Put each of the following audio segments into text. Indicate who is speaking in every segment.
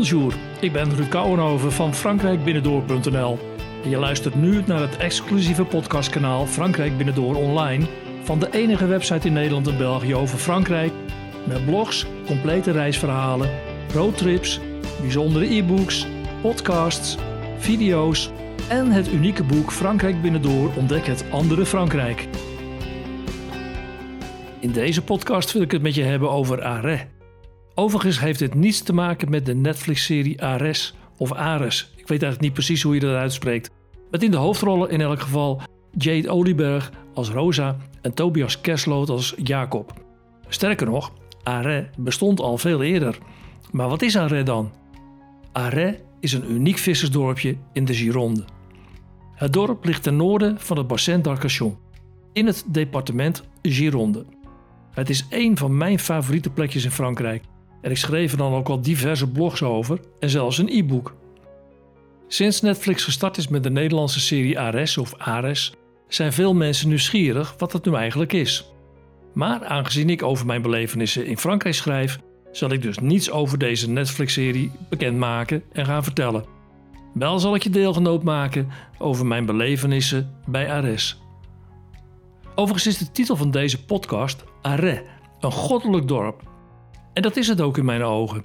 Speaker 1: Bonjour, ik ben Ruud Kouwenhoven van frankrijkbinnendoor.nl. En je luistert nu naar het exclusieve podcastkanaal Frankrijk Binnendoor Online van de enige website in Nederland en België over Frankrijk. Met blogs, complete reisverhalen, roadtrips, bijzondere e-books, podcasts, video's en het unieke boek Frankrijk Binnendoor ontdek het andere Frankrijk. In deze podcast wil ik het met je hebben over Arrêt. Overigens heeft dit niets te maken met de Netflix-serie Ares of Ares. Ik weet eigenlijk niet precies hoe je dat uitspreekt. Met in de hoofdrollen in elk geval Jade Oliberg als Rosa en Tobias Kersloot als Jacob. Sterker nog, Arrêt bestond al veel eerder. Maar wat is Arrêt dan? Arrêt is een uniek vissersdorpje in de Gironde. Het dorp ligt ten noorden van het Bassin d'Arcachon, in het departement Gironde. Het is een van mijn favoriete plekjes in Frankrijk en ik schreef er dan ook al diverse blogs over en zelfs een e-book. Sinds Netflix gestart is met de Nederlandse serie Ares of Ares, zijn veel mensen nieuwsgierig wat het nu eigenlijk is. Maar aangezien ik over mijn belevenissen in Frankrijk schrijf, zal ik dus niets over deze Netflix-serie bekendmaken en gaan vertellen. Wel zal ik je deelgenoot maken over mijn belevenissen bij Ares. Overigens is de titel van deze podcast Arès, een goddelijk dorp. En dat is het ook in mijn ogen.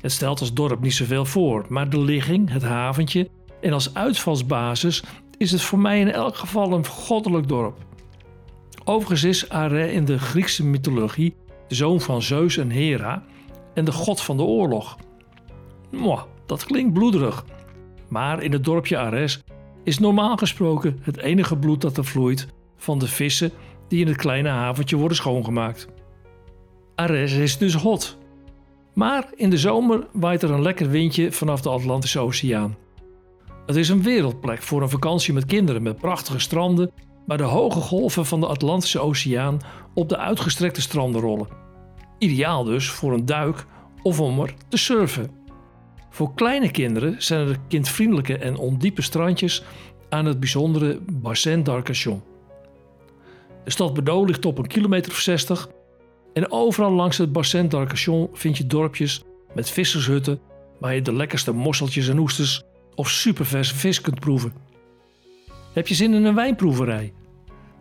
Speaker 1: Het stelt als dorp niet zoveel voor, maar de ligging, het haventje en als uitvalsbasis is het voor mij in elk geval een goddelijk dorp. Overigens is Arès in de Griekse mythologie de zoon van Zeus en Hera en de god van de oorlog. Mwah, dat klinkt bloederig. Maar in het dorpje Ares is normaal gesproken het enige bloed dat er vloeit van de vissen die in het kleine haventje worden schoongemaakt. Ares is dus hot. Maar in de zomer waait er een lekker windje vanaf de Atlantische Oceaan. Het is een wereldplek voor een vakantie met kinderen met prachtige stranden, waar de hoge golven van de Atlantische Oceaan op de uitgestrekte stranden rollen. Ideaal dus voor een duik of om er te surfen. Voor kleine kinderen zijn er kindvriendelijke en ondiepe strandjes aan het bijzondere Bassin d'Arcachon. De stad Bordeaux ligt op een kilometer of 60 en overal langs het Bassin d'Arcachon vind je dorpjes met vissershutten waar je de lekkerste mosseltjes en oesters of superverse vis kunt proeven. Heb je zin in een wijnproeverij?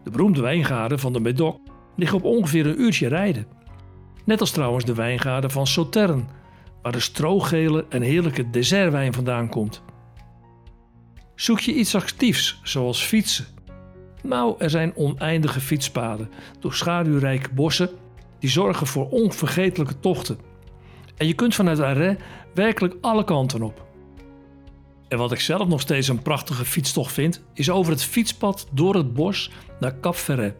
Speaker 1: De beroemde wijngaarden van de Médoc liggen op ongeveer een uurtje rijden. Net als trouwens de wijngaarden van Sauternes, waar de stroogele en heerlijke dessertwijn vandaan komt. Zoek je iets actiefs, zoals fietsen? Nou, er zijn oneindige fietspaden door schaduwrijke bossen die zorgen voor onvergetelijke tochten. En je kunt vanuit Arrêt werkelijk alle kanten op. En wat ik zelf nog steeds een prachtige fietstocht vind, is over het fietspad door het bos naar Cap Ferret.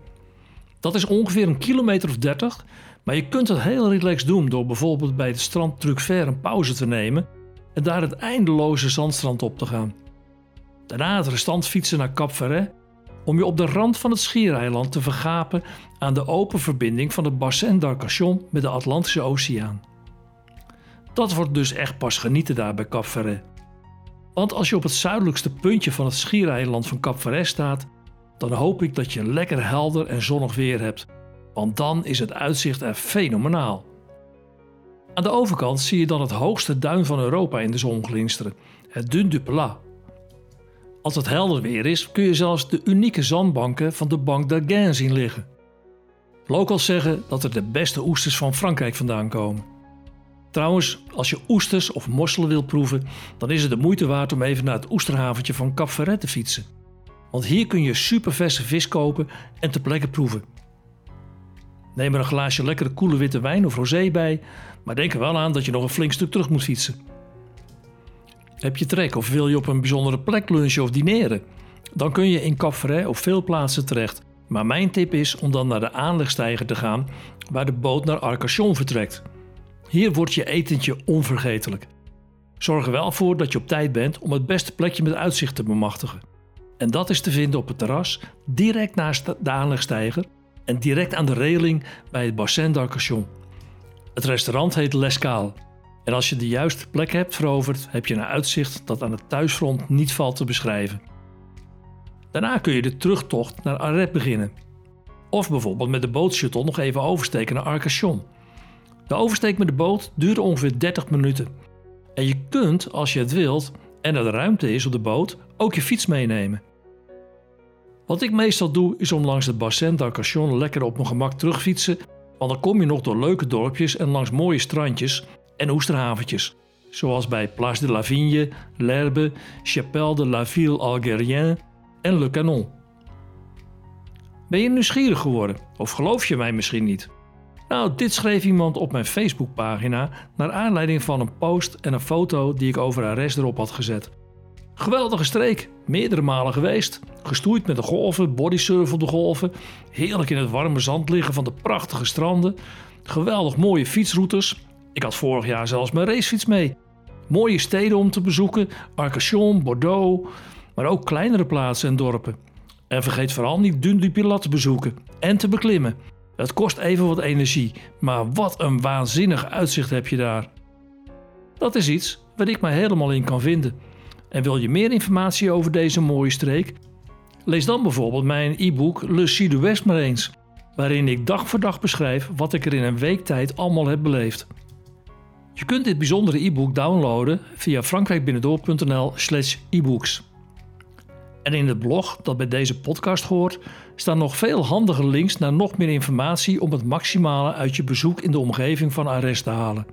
Speaker 1: Dat is ongeveer een kilometer of 30, maar je kunt het heel relaxed doen door bijvoorbeeld bij het strand Trucfer een pauze te nemen en daar het eindeloze zandstrand op te gaan. Daarna het restant fietsen naar Cap Ferret om je op de rand van het schiereiland te vergapen aan de open verbinding van het Bassin d'Arcachon met de Atlantische Oceaan. Dat wordt dus echt pas genieten daar bij Cap Ferret. Want als je op het zuidelijkste puntje van het schiereiland van Cap Ferret staat, dan hoop ik dat je lekker helder en zonnig weer hebt, want dan is het uitzicht er fenomenaal. Aan de overkant zie je dan het hoogste duin van Europa in de zon glinsteren, het Dun du Plat. Als het helder weer is, kun je zelfs de unieke zandbanken van de Bank d'Arguin zien liggen. Locals zeggen dat er de beste oesters van Frankrijk vandaan komen. Trouwens, als je oesters of mosselen wilt proeven, dan is het de moeite waard om even naar het oesterhaventje van Cap Ferret te fietsen. Want hier kun je superverse vis kopen en ter plekke proeven. Neem er een glaasje lekkere koele witte wijn of rosé bij, maar denk er wel aan dat je nog een flink stuk terug moet fietsen. Heb je trek of wil je op een bijzondere plek lunchen of dineren? Dan kun je in Cap op veel plaatsen terecht. Maar mijn tip is om dan naar de aanlegstijger te gaan waar de boot naar Arcachon vertrekt. Hier wordt je etentje onvergetelijk. Zorg er wel voor dat je op tijd bent om het beste plekje met uitzicht te bemachtigen. En dat is te vinden op het terras, direct naast de aanlegstijger en direct aan de reling bij het Bassin d'Arcachon. Het restaurant heet L'Escale en als je de juiste plek hebt veroverd, heb je een uitzicht dat aan het thuisfront niet valt te beschrijven. Daarna kun je de terugtocht naar Arret beginnen. Of bijvoorbeeld met de bootshuttle nog even oversteken naar Arcachon. De oversteek met de boot duurde ongeveer 30 minuten. En je kunt, als je het wilt en er ruimte is op de boot, ook je fiets meenemen. Wat ik meestal doe, is om langs het bassin d'Arcachon lekker op mijn gemak terugfietsen, want dan kom je nog door leuke dorpjes en langs mooie strandjes en oesterhaventjes, zoals bij Place de la Vigne, L'Herbe, Chapelle de la Ville Algérienne en Le Canon. Ben je nieuwsgierig geworden of geloof je mij misschien niet? Nou, dit schreef iemand op mijn Facebookpagina naar aanleiding van een post en een foto die ik over Arres erop had gezet. Geweldige streek, meerdere malen geweest. Gestoeid met de golven, bodysurf de golven. Heerlijk in het warme zand liggen van de prachtige stranden. Geweldig mooie fietsroutes. Ik had vorig jaar zelfs mijn racefiets mee. Mooie steden om te bezoeken, Arcachon, Bordeaux, maar ook kleinere plaatsen en dorpen. En vergeet vooral niet Dun te bezoeken en te beklimmen. Het kost even wat energie, maar wat een waanzinnig uitzicht heb je daar. Dat is iets waar ik mij helemaal in kan vinden. En wil je meer informatie over deze mooie streek? Lees dan bijvoorbeeld mijn e-book Le Sud-Ouest maar eens, waarin ik dag voor dag beschrijf wat ik er in een week tijd allemaal heb beleefd. Je kunt dit bijzondere e-book downloaden via frankrijkbinnendoor.nl/slash e-books. En in het blog dat bij deze podcast hoort, staan nog veel handige links naar nog meer informatie om het maximale uit je bezoek in de omgeving van Arres te halen.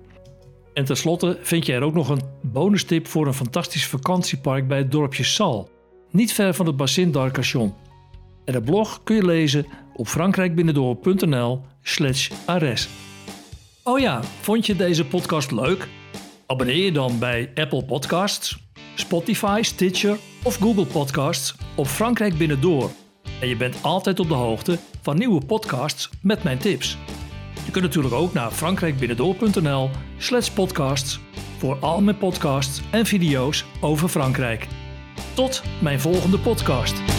Speaker 1: En tenslotte vind je er ook nog een bonustip voor een fantastisch vakantiepark bij het dorpje Sal, niet ver van het bassin d'Arcachon. En de blog kun je lezen op frankrijkbinnendoor.nl/slash Ares. Oh ja, vond je deze podcast leuk? Abonneer je dan bij Apple Podcasts, Spotify, Stitcher of Google Podcasts op Frankrijk Binnendoor. En je bent altijd op de hoogte van nieuwe podcasts met mijn tips. Je kunt natuurlijk ook naar frankrijkbinnendoor.nl slash podcasts voor al mijn podcasts en video's over Frankrijk. Tot mijn volgende podcast.